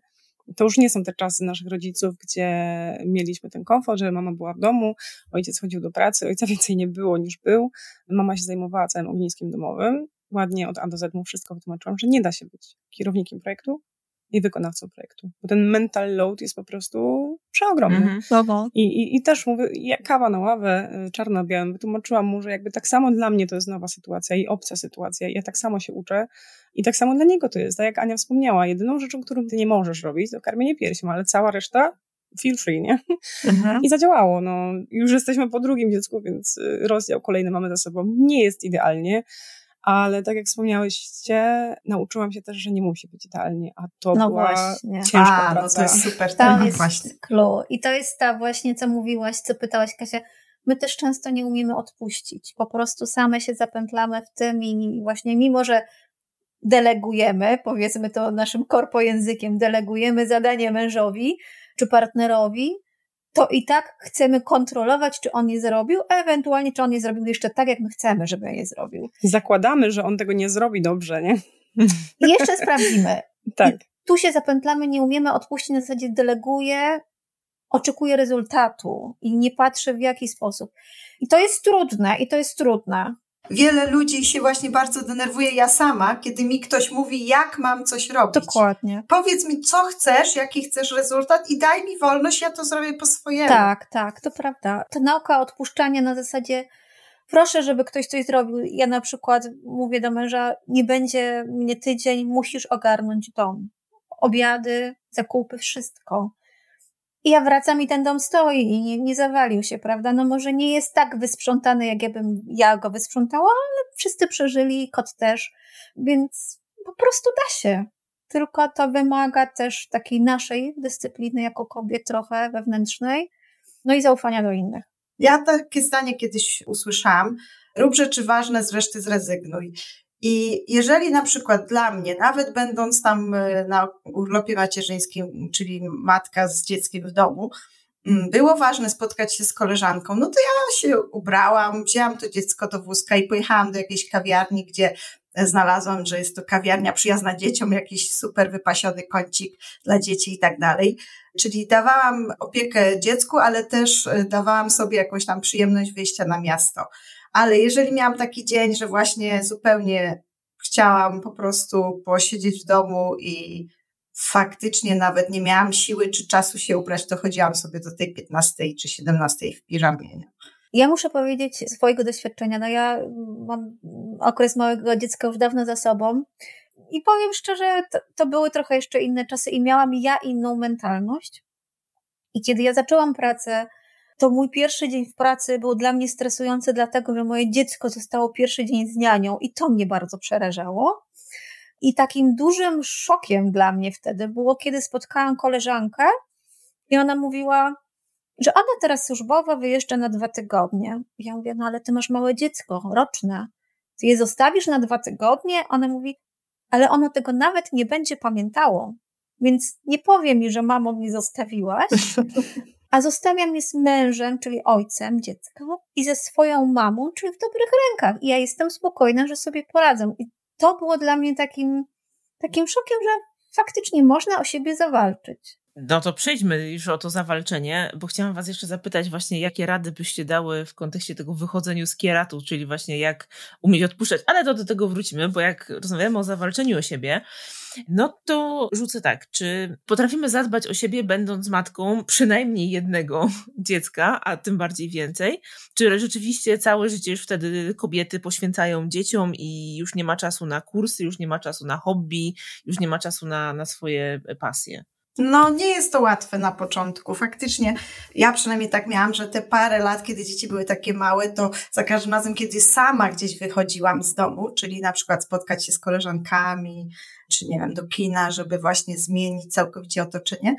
to już nie są te czasy naszych rodziców, gdzie mieliśmy ten komfort, że mama była w domu, ojciec chodził do pracy, ojca więcej nie było niż był, mama się zajmowała całym ogniskiem domowym, ładnie od A do Z mu wszystko wytłumaczyłam, że nie da się być kierownikiem projektu, i wykonawcą projektu. Bo ten mental load jest po prostu przeogromny. Mm -hmm. I, i, I też mówię, kawa na ławę, y, czarno-białym, wytłumaczyłam mu, że jakby tak samo dla mnie to jest nowa sytuacja i obca sytuacja. Ja tak samo się uczę i tak samo dla niego to jest. Tak jak Ania wspomniała, jedyną rzeczą, którą ty nie możesz robić, to karmienie piersią, ale cała reszta feel free, nie? Mhm. I zadziałało. No, już jesteśmy po drugim dziecku, więc y, rozdział kolejny mamy za sobą. Nie jest idealnie, ale tak jak wspomniałyście, nauczyłam się też, że nie musi być idealnie, a to no była właśnie. ciężka a, praca. No to jest super. To jest właśnie. clue. I to jest ta właśnie, co mówiłaś, co pytałaś Kasia, my też często nie umiemy odpuścić. Po prostu same się zapętlamy w tym i właśnie mimo, że delegujemy, powiedzmy to naszym korpo językiem, delegujemy zadanie mężowi czy partnerowi, to i tak chcemy kontrolować, czy on je zrobił, a ewentualnie, czy on je zrobił jeszcze tak, jak my chcemy, żeby je zrobił. Zakładamy, że on tego nie zrobi dobrze, nie? I jeszcze sprawdzimy. tak. I tu się zapętlamy, nie umiemy odpuścić, na zasadzie deleguję, oczekuję rezultatu i nie patrzę w jaki sposób. I to jest trudne, i to jest trudne. Wiele ludzi się właśnie bardzo denerwuje, ja sama, kiedy mi ktoś mówi, jak mam coś robić. Dokładnie. Powiedz mi, co chcesz, jaki chcesz rezultat i daj mi wolność, ja to zrobię po swojemu. Tak, tak, to prawda. Ta nauka odpuszczania na zasadzie proszę, żeby ktoś coś zrobił. Ja na przykład mówię do męża, nie będzie mnie tydzień, musisz ogarnąć dom. Obiady, zakupy, wszystko. I ja wracam i ten dom stoi i nie, nie zawalił się, prawda? No może nie jest tak wysprzątany, jak ja bym ja go wysprzątała, ale wszyscy przeżyli, kot też, więc po prostu da się. tylko to wymaga też takiej naszej dyscypliny jako kobiet trochę wewnętrznej, no i zaufania do innych. Ja takie zdanie kiedyś usłyszałam. Rób rzeczy ważne, z reszty zrezygnuj. I jeżeli na przykład dla mnie, nawet będąc tam e, na urlopie macierzyńskim, czyli matka z dzieckiem w domu, mm, było ważne spotkać się z koleżanką, no to ja się ubrałam, wzięłam to dziecko do wózka i pojechałam do jakiejś kawiarni, gdzie znalazłam, że jest to kawiarnia przyjazna dzieciom, jakiś super wypasiony kącik dla dzieci i tak dalej. Czyli dawałam opiekę dziecku, ale też e, dawałam sobie jakąś tam przyjemność wyjścia na miasto. Ale jeżeli miałam taki dzień, że właśnie zupełnie chciałam po prostu posiedzieć w domu i faktycznie nawet nie miałam siły czy czasu się ubrać, to chodziłam sobie do tej 15 czy 17 w piżamie. Ja muszę powiedzieć swojego doświadczenia, no ja mam okres małego dziecka już dawno za sobą i powiem szczerze, to, to były trochę jeszcze inne czasy i miałam ja inną mentalność. I kiedy ja zaczęłam pracę, to mój pierwszy dzień w pracy był dla mnie stresujący, dlatego że moje dziecko zostało pierwszy dzień z nianią i to mnie bardzo przerażało. I takim dużym szokiem dla mnie wtedy było, kiedy spotkałam koleżankę i ona mówiła, że ona teraz służbowa wyjeżdża na dwa tygodnie. Ja mówię, no ale ty masz małe dziecko, roczne. Ty je zostawisz na dwa tygodnie? Ona mówi, ale ono tego nawet nie będzie pamiętało. Więc nie powie mi, że mamo mnie zostawiłaś, a zostawiam je z mężem, czyli ojcem dziecka i ze swoją mamą, czyli w dobrych rękach. I ja jestem spokojna, że sobie poradzę. I to było dla mnie takim, takim szokiem, że faktycznie można o siebie zawalczyć. No to przejdźmy już o to zawalczenie, bo chciałam Was jeszcze zapytać właśnie, jakie rady byście dały w kontekście tego wychodzeniu z kieratu, czyli właśnie jak umieć odpuszczać, ale to do tego wrócimy, bo jak rozmawiamy o zawalczeniu o siebie, no to rzucę tak, czy potrafimy zadbać o siebie, będąc matką przynajmniej jednego dziecka, a tym bardziej więcej? Czy rzeczywiście całe życie już wtedy kobiety poświęcają dzieciom i już nie ma czasu na kursy, już nie ma czasu na hobby, już nie ma czasu na, na swoje pasje? No, nie jest to łatwe na początku. Faktycznie, ja przynajmniej tak miałam, że te parę lat, kiedy dzieci były takie małe, to za każdym razem, kiedy sama gdzieś wychodziłam z domu, czyli na przykład spotkać się z koleżankami, czy nie wiem, do kina, żeby właśnie zmienić całkowicie otoczenie,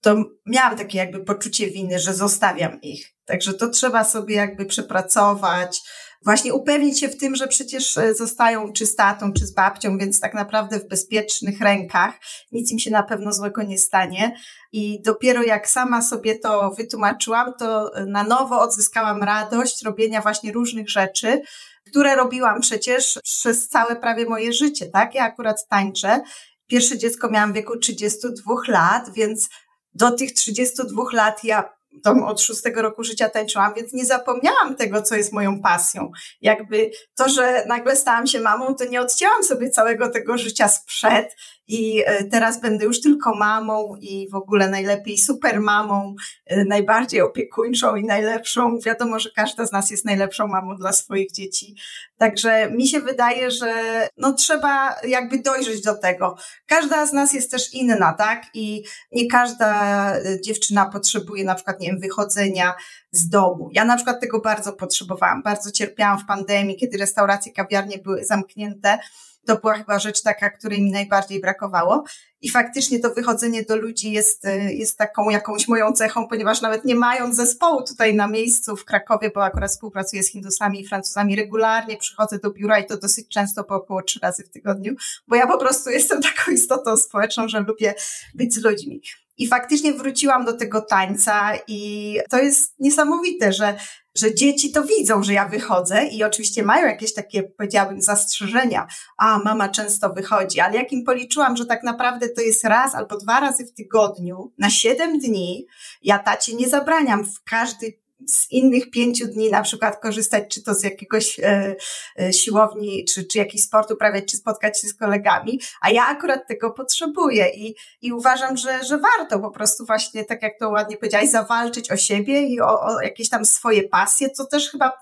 to miałam takie jakby poczucie winy, że zostawiam ich. Także to trzeba sobie jakby przepracować, właśnie upewnić się w tym, że przecież e, zostają czy z tatą, czy z babcią, więc tak naprawdę w bezpiecznych rękach nic im się na pewno złego nie stanie. I dopiero jak sama sobie to wytłumaczyłam, to e, na nowo odzyskałam radość robienia właśnie różnych rzeczy, które robiłam przecież przez całe prawie moje życie, tak? Ja akurat tańczę. Pierwsze dziecko miałam w wieku 32 lat, więc do tych 32 lat ja tam od szóstego roku życia tańczyłam, więc nie zapomniałam tego, co jest moją pasją. Jakby to, że nagle stałam się mamą, to nie odcięłam sobie całego tego życia sprzed i e, teraz będę już tylko mamą i w ogóle najlepiej super mamą, e, najbardziej opiekuńczą i najlepszą. Wiadomo, że każda z nas jest najlepszą mamą dla swoich dzieci. Także mi się wydaje, że no trzeba jakby dojrzeć do tego. Każda z nas jest też inna, tak? I nie każda e, dziewczyna potrzebuje na przykład, nie wiem, wychodzenia z domu. Ja na przykład tego bardzo potrzebowałam. Bardzo cierpiałam w pandemii, kiedy restauracje, kawiarnie były zamknięte to była chyba rzecz taka, której mi najbardziej brakowało. I faktycznie to wychodzenie do ludzi jest, e, jest taką jakąś moją cechą, ponieważ nawet nie mając zespołu tutaj na miejscu w Krakowie, bo akurat współpracuję z Hindusami i Francuzami, regularnie przychodzę do biura i to dosyć często po około trzy razy w tygodniu, bo ja po prostu jestem taką istotą społeczną, że lubię być z ludźmi. I faktycznie wróciłam do tego tańca i to jest niesamowite, że że dzieci to widzą, że ja wychodzę i oczywiście mają jakieś takie, powiedziałabym, zastrzeżenia. A, mama często wychodzi, ale jak im policzyłam, że tak naprawdę to jest raz albo dwa razy w tygodniu na siedem dni, ja tacie nie zabraniam w każdy z innych pięciu dni na przykład korzystać, czy to z jakiegoś e, e, siłowni, czy, czy jakiś sport uprawiać, czy spotkać się z kolegami, a ja akurat tego potrzebuję i, i uważam, że, że warto po prostu właśnie, tak jak to ładnie powiedziałaś, zawalczyć o siebie i o, o jakieś tam swoje pasje, co też chyba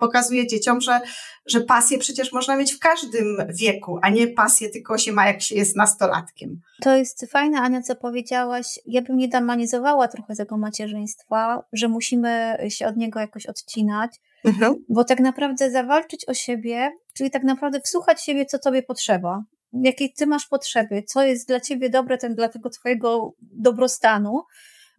pokazuje dzieciom, że, że pasję przecież można mieć w każdym wieku, a nie pasję tylko się ma, jak się jest nastolatkiem. To jest fajne, Ania, co powiedziałaś. Ja bym nie demonizowała trochę tego macierzyństwa, że musimy się od niego jakoś odcinać, mhm. bo tak naprawdę zawalczyć o siebie, czyli tak naprawdę wsłuchać siebie, co tobie potrzeba. jakie ty masz potrzeby, co jest dla ciebie dobre, ten dla tego twojego dobrostanu,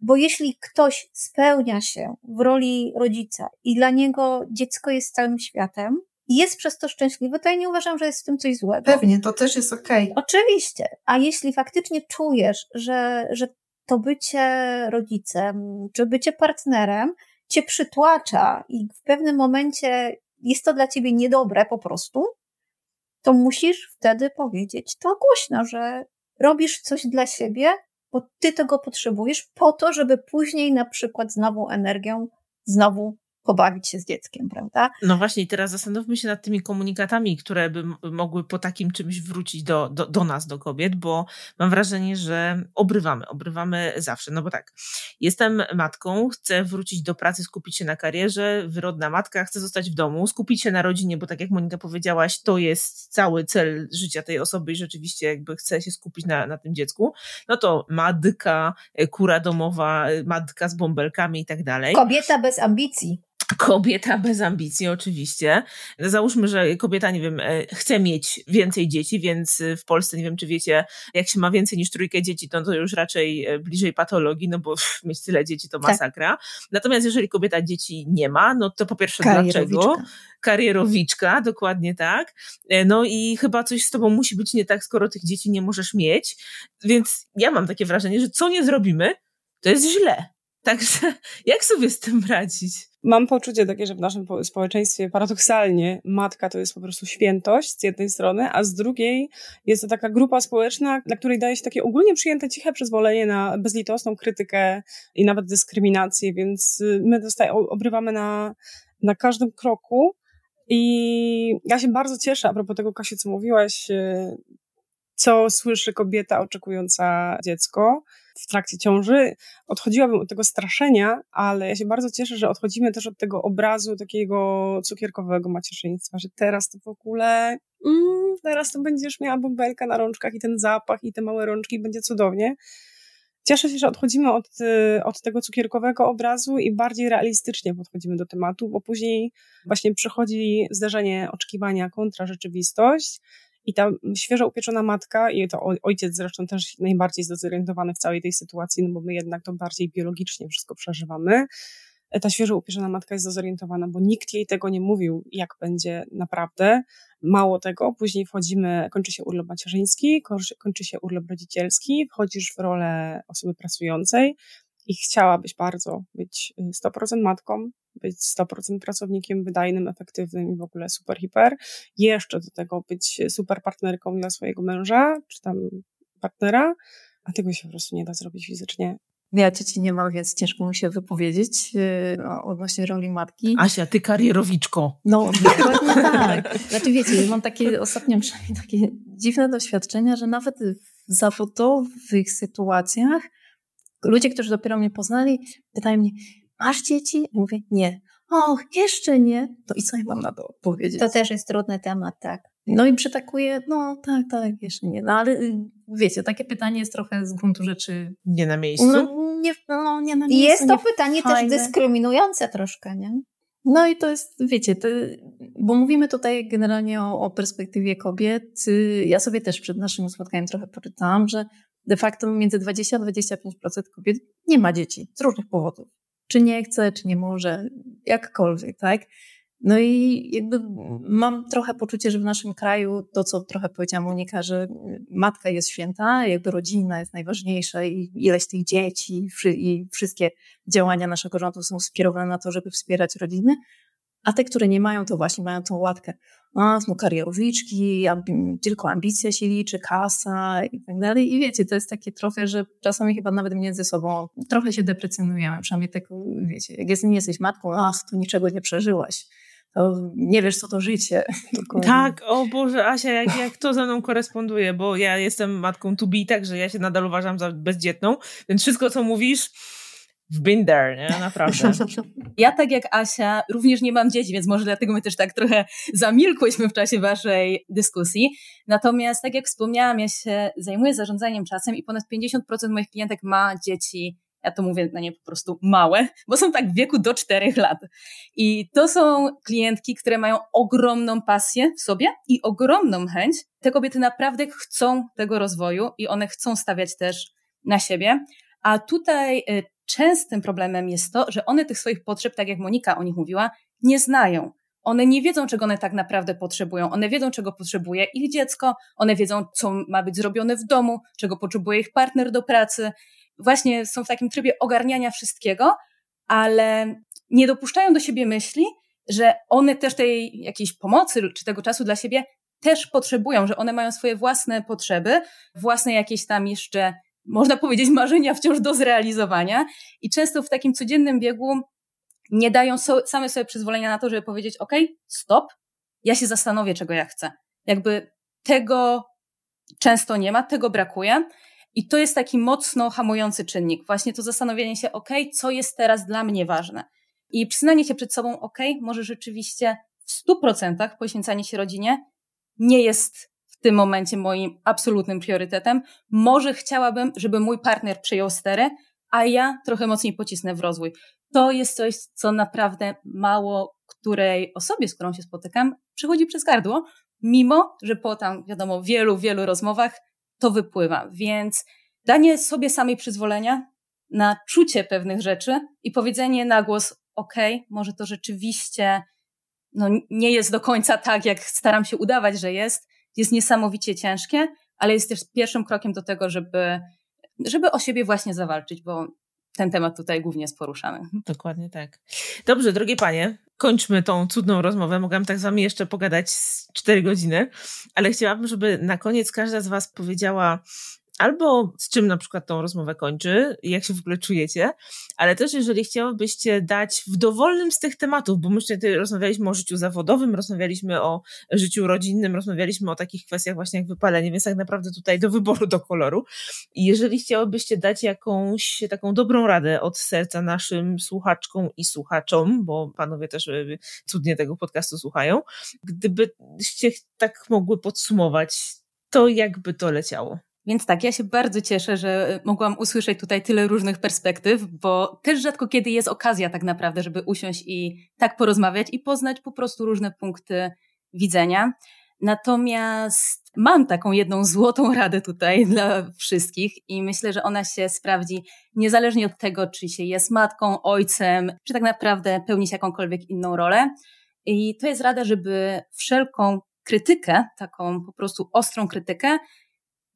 bo jeśli ktoś spełnia się w roli rodzica i dla niego dziecko jest całym światem, i jest przez to szczęśliwy, to ja nie uważam, że jest w tym coś złego. Pewnie, to też jest okej. Okay. Oczywiście. A jeśli faktycznie czujesz, że, że to bycie rodzicem, czy bycie partnerem cię przytłacza i w pewnym momencie jest to dla ciebie niedobre po prostu, to musisz wtedy powiedzieć to głośno, że robisz coś dla siebie, bo ty tego potrzebujesz po to, żeby później na przykład z nową energią znowu pobawić się z dzieckiem, prawda? No właśnie, teraz zastanówmy się nad tymi komunikatami, które by mogły po takim czymś wrócić do, do, do nas, do kobiet, bo mam wrażenie, że obrywamy, obrywamy zawsze. No bo tak, jestem matką, chcę wrócić do pracy, skupić się na karierze, wyrodna matka, chcę zostać w domu, skupić się na rodzinie, bo tak jak Monika powiedziałaś, to jest cały cel życia tej osoby i rzeczywiście jakby chce się skupić na, na tym dziecku. No to matka, kura domowa, matka z bąbelkami i tak dalej. Kobieta bez ambicji. Kobieta bez ambicji, oczywiście. Załóżmy, że kobieta, nie wiem, e, chce mieć więcej dzieci, więc e, w Polsce, nie wiem, czy wiecie, jak się ma więcej niż trójkę dzieci, to, to już raczej e, bliżej patologii, no bo pff, mieć tyle dzieci to tak. masakra. Tak. Natomiast jeżeli kobieta dzieci nie ma, no to po pierwsze dlaczego? Karierowiczka, dokładnie tak. No i chyba coś z tobą musi być nie tak, skoro tych dzieci nie możesz mieć. Więc ja mam takie wrażenie, że co nie zrobimy, to jest źle. Także jak sobie z tym radzić? Mam poczucie takie, że w naszym społeczeństwie paradoksalnie matka to jest po prostu świętość z jednej strony, a z drugiej jest to taka grupa społeczna, dla której daje się takie ogólnie przyjęte ciche przyzwolenie na bezlitosną krytykę i nawet dyskryminację, więc y, my dostaje, obrywamy na, na każdym kroku. I ja się bardzo cieszę, a propos tego, Kasiu, co mówiłaś, y, co słyszy kobieta oczekująca dziecko w trakcie ciąży. Odchodziłabym od tego straszenia, ale ja się bardzo cieszę, że odchodzimy też od tego obrazu takiego cukierkowego macierzyństwa, że teraz to w ogóle mm, teraz to będziesz miała bąbelka na rączkach i ten zapach i te małe rączki będzie cudownie. Cieszę się, że odchodzimy od, y, od tego cukierkowego obrazu i bardziej realistycznie podchodzimy do tematu, bo później właśnie przychodzi zderzenie oczekiwania kontra rzeczywistość i ta świeżo upieczona matka, i to ojciec zresztą też najbardziej zdezorientowany w całej tej sytuacji, no bo my jednak to bardziej biologicznie wszystko przeżywamy. Ta świeżo upieczona matka jest zdezorientowana, bo nikt jej tego nie mówił, jak będzie naprawdę. Mało tego, później wchodzimy, kończy się urlop macierzyński, kończy się urlop rodzicielski, wchodzisz w rolę osoby pracującej i chciałabyś bardzo być 100% y, matką, być 100% pracownikiem wydajnym, efektywnym i w ogóle super hiper. Jeszcze do tego być super partnerką dla swojego męża, czy tam partnera, a tego się po prostu nie da zrobić fizycznie. Ja dzieci nie mam, więc ciężko mi się wypowiedzieć yy, odnośnie roli matki. Asia, ty karierowiczko. No, dokładnie tak. Znaczy wiecie, mam takie ostatnio takie dziwne doświadczenia, że nawet w zawodowych sytuacjach ludzie, którzy dopiero mnie poznali, pytają mnie, masz dzieci? mówię, nie. O, jeszcze nie. To i co ja mam na to powiedzieć? To też jest trudny temat, tak. No i przytakuje, no tak, tak, jeszcze nie. No ale y, wiecie, takie pytanie jest trochę z gruntu rzeczy... Nie na miejscu? No nie, no, nie na miejscu. Jest to pytanie fajne. też dyskryminujące troszkę, nie? No i to jest, wiecie, to, bo mówimy tutaj generalnie o, o, perspektywie kobiet. Y, ja sobie też przed naszym spotkaniem trochę poczytałam, że de facto między 20 a 25% kobiet nie ma dzieci z różnych powodów czy nie chce, czy nie może, jakkolwiek, tak? No i jakby mam trochę poczucie, że w naszym kraju to, co trochę powiedziała Monika, że matka jest święta, jakby rodzina jest najważniejsza i ileś tych dzieci i wszystkie działania naszego rządu są skierowane na to, żeby wspierać rodziny, a te, które nie mają, to właśnie mają tą łatkę. A, są karierowiczki, tylko ambicja się liczy, kasa i tak dalej. I wiecie, to jest takie trochę, że czasami chyba nawet między sobą trochę się deprecjonujemy. Przynajmniej tak, wiecie, jak jest, nie jesteś matką, ach, to niczego nie przeżyłaś. To nie wiesz, co to życie. Tak, o Boże, Asia, jak, jak to ze mną koresponduje, bo ja jestem matką to be, także ja się nadal uważam za bezdzietną, więc wszystko, co mówisz, been there, nie? Naprawdę. Ja tak jak Asia również nie mam dzieci, więc może dlatego my też tak trochę zamilkłyśmy w czasie waszej dyskusji. Natomiast tak jak wspomniałam, ja się zajmuję zarządzaniem czasem i ponad 50% moich klientek ma dzieci Ja to mówię na nie po prostu małe, bo są tak w wieku do czterech lat. I to są klientki, które mają ogromną pasję w sobie i ogromną chęć. Te kobiety naprawdę chcą tego rozwoju i one chcą stawiać też na siebie. A tutaj y, częstym problemem jest to, że one tych swoich potrzeb, tak jak Monika o nich mówiła, nie znają. One nie wiedzą, czego one tak naprawdę potrzebują. One wiedzą, czego potrzebuje ich dziecko, one wiedzą, co ma być zrobione w domu, czego potrzebuje ich partner do pracy. Właśnie są w takim trybie ogarniania wszystkiego, ale nie dopuszczają do siebie myśli, że one też tej jakiejś pomocy czy tego czasu dla siebie też potrzebują, że one mają swoje własne potrzeby, własne jakieś tam jeszcze, można powiedzieć, marzenia wciąż do zrealizowania. I często w takim codziennym biegu nie dają so, same sobie przyzwolenia na to, żeby powiedzieć: OK, stop, ja się zastanowię, czego ja chcę. Jakby tego często nie ma, tego brakuje. I to jest taki mocno hamujący czynnik. Właśnie to zastanowienie się, OK, co jest teraz dla mnie ważne. I przyznanie się przed sobą, OK, może rzeczywiście w stu procentach poświęcanie się rodzinie nie jest tym momencie moim absolutnym priorytetem. Może chciałabym, żeby mój partner przyjął stery, a ja trochę mocniej pocisnę w rozwój to jest coś, co naprawdę mało której osobie, z którą się spotykam, przychodzi przez gardło, mimo że po tam, wiadomo, wielu, wielu rozmowach to wypływa. Więc danie sobie samej przyzwolenia na czucie pewnych rzeczy i powiedzenie na głos, ok, może to rzeczywiście no, nie jest do końca tak, jak staram się udawać, że jest, jest niesamowicie ciężkie, ale jest też pierwszym krokiem do tego, żeby, żeby o siebie właśnie zawalczyć, bo ten temat tutaj głównie jest poruszany. Dokładnie tak. Dobrze, drogie panie, kończmy tą cudną rozmowę. Mogłam tak z wami jeszcze pogadać cztery godziny, ale chciałabym, żeby na koniec każda z was powiedziała albo z czym na przykład tą rozmowę kończy, jak się w ogóle czujecie, ale też jeżeli chciałybyście dać w dowolnym z tych tematów, bo myślę, że rozmawialiśmy o życiu zawodowym, rozmawialiśmy o życiu rodzinnym, rozmawialiśmy o takich kwestiach właśnie jak wypalenie, więc tak naprawdę tutaj do wyboru, do koloru. I jeżeli chciałybyście dać jakąś taką dobrą radę od serca naszym słuchaczkom i słuchaczom, bo panowie też e, cudnie tego podcastu słuchają, gdybyście tak mogły podsumować, to jakby to leciało? Więc tak, ja się bardzo cieszę, że mogłam usłyszeć tutaj tyle różnych perspektyw, bo też rzadko kiedy jest okazja tak naprawdę, żeby usiąść i tak porozmawiać i poznać po prostu różne punkty widzenia. Natomiast mam taką jedną złotą radę tutaj dla wszystkich i myślę, że ona się sprawdzi niezależnie od tego, czy się jest matką, ojcem, czy tak naprawdę pełnić jakąkolwiek inną rolę. I to jest rada, żeby wszelką krytykę, taką po prostu ostrą krytykę,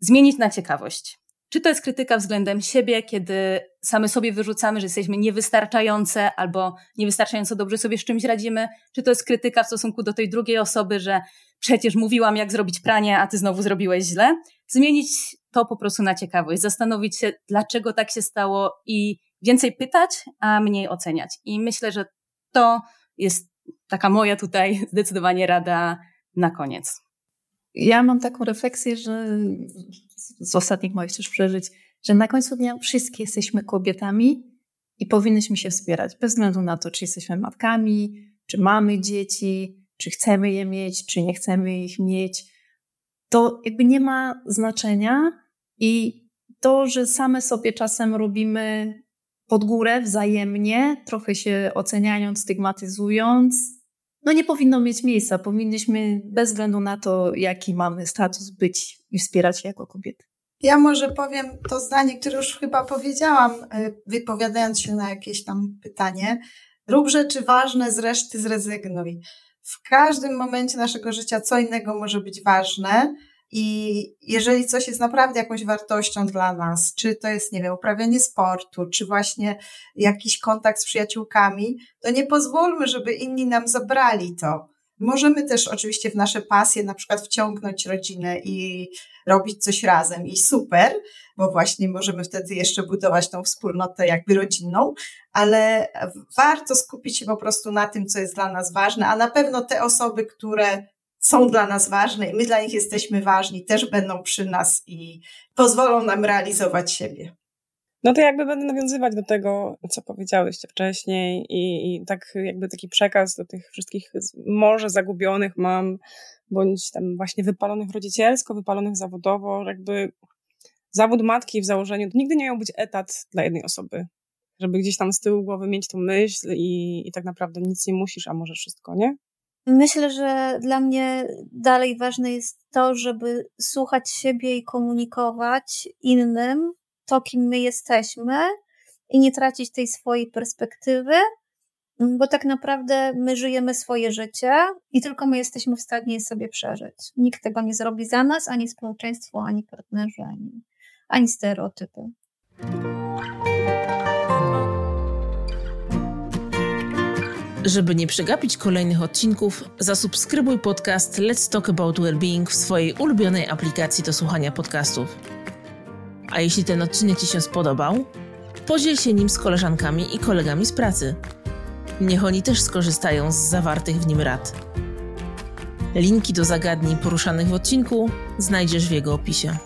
zmienić na ciekawość. Czy to jest krytyka względem siebie, kiedy same sobie wyrzucamy, że jesteśmy niewystarczające albo niewystarczająco dobrze sobie z czymś radzimy? Czy to jest krytyka w stosunku do tej drugiej osoby, że przecież mówiłam, jak zrobić pranie, a ty znowu zrobiłeś źle? Zmienić to po prostu na ciekawość, zastanowić się, dlaczego tak się stało i więcej pytać, a mniej oceniać. I myślę, że to jest taka moja tutaj zdecydowanie rada na koniec ja mam taką refleksję, że z ostatnich moich też przeżyć, że na końcu dnia wszystkie jesteśmy kobietami i powinnyśmy się wspierać, bez względu na to, czy jesteśmy matkami, czy mamy dzieci, czy chcemy je mieć, czy nie chcemy ich mieć. To jakby nie ma znaczenia i to, że same sobie czasem robimy pod górę wzajemnie, trochę się oceniając, stygmatyzując, no nie powinno mieć miejsca. Powinniśmy bez względu na to, jaki mamy status, być i wspierać się jako kobiety. Ja może powiem to zdanie, które już chyba powiedziałam, e, wypowiadając się na jakieś tam pytanie. Rób rzeczy ważne, z reszty zrezygnuj. W każdym momencie naszego życia co innego może być ważne i jeżeli coś jest naprawdę jakąś wartością dla nas, czy to jest, nie wiem, uprawianie sportu, czy właśnie jakiś kontakt z przyjaciółkami, to nie pozwólmy, żeby inni nam zabrali to. Możemy też oczywiście w nasze pasje na przykład wciągnąć rodzinę i robić coś razem i super, bo właśnie możemy wtedy jeszcze budować tą wspólnotę jakby rodzinną, ale warto skupić się po prostu na tym, co jest dla nas ważne, a na pewno te osoby, które są dla nas ważne i my dla nich jesteśmy ważni, też będą przy nas i pozwolą nam realizować siebie. No to jakby będę nawiązywać do tego, co powiedziałyście wcześniej i, i tak jakby taki przekaz do tych wszystkich może zagubionych mam, bądź tam właśnie wypalonych rodzicielsko, wypalonych zawodowo, jakby zawód matki w założeniu nigdy nie miał być etat dla jednej osoby. żeby gdzieś tam z tyłu głowy mieć tą myśl i, i tak naprawdę nic nie musisz, a może wszystko, nie? Myślę, że dla mnie dalej ważne jest to, żeby słuchać siebie i komunikować innym to, kim my jesteśmy i nie tracić tej swojej perspektywy, bo tak naprawdę my żyjemy swoje życie i tylko my jesteśmy w stanie je sobie przeżyć. Nikt tego nie zrobi za nas, ani społeczeństwo, ani partnerzy, ani, ani stereotypy. Żeby nie przegapić kolejnych odcinków, zasubskrybuj podcast Let's Talk About Wellbeing w swojej ulubionej aplikacji do słuchania podcastów. A jeśli ten odcinek Ci się spodobał, podziel się nim z koleżankami i kolegami z pracy. Niech oni też skorzystają z zawartych w nim rad. Linki do zagadnień poruszanych w odcinku znajdziesz w jego opisie.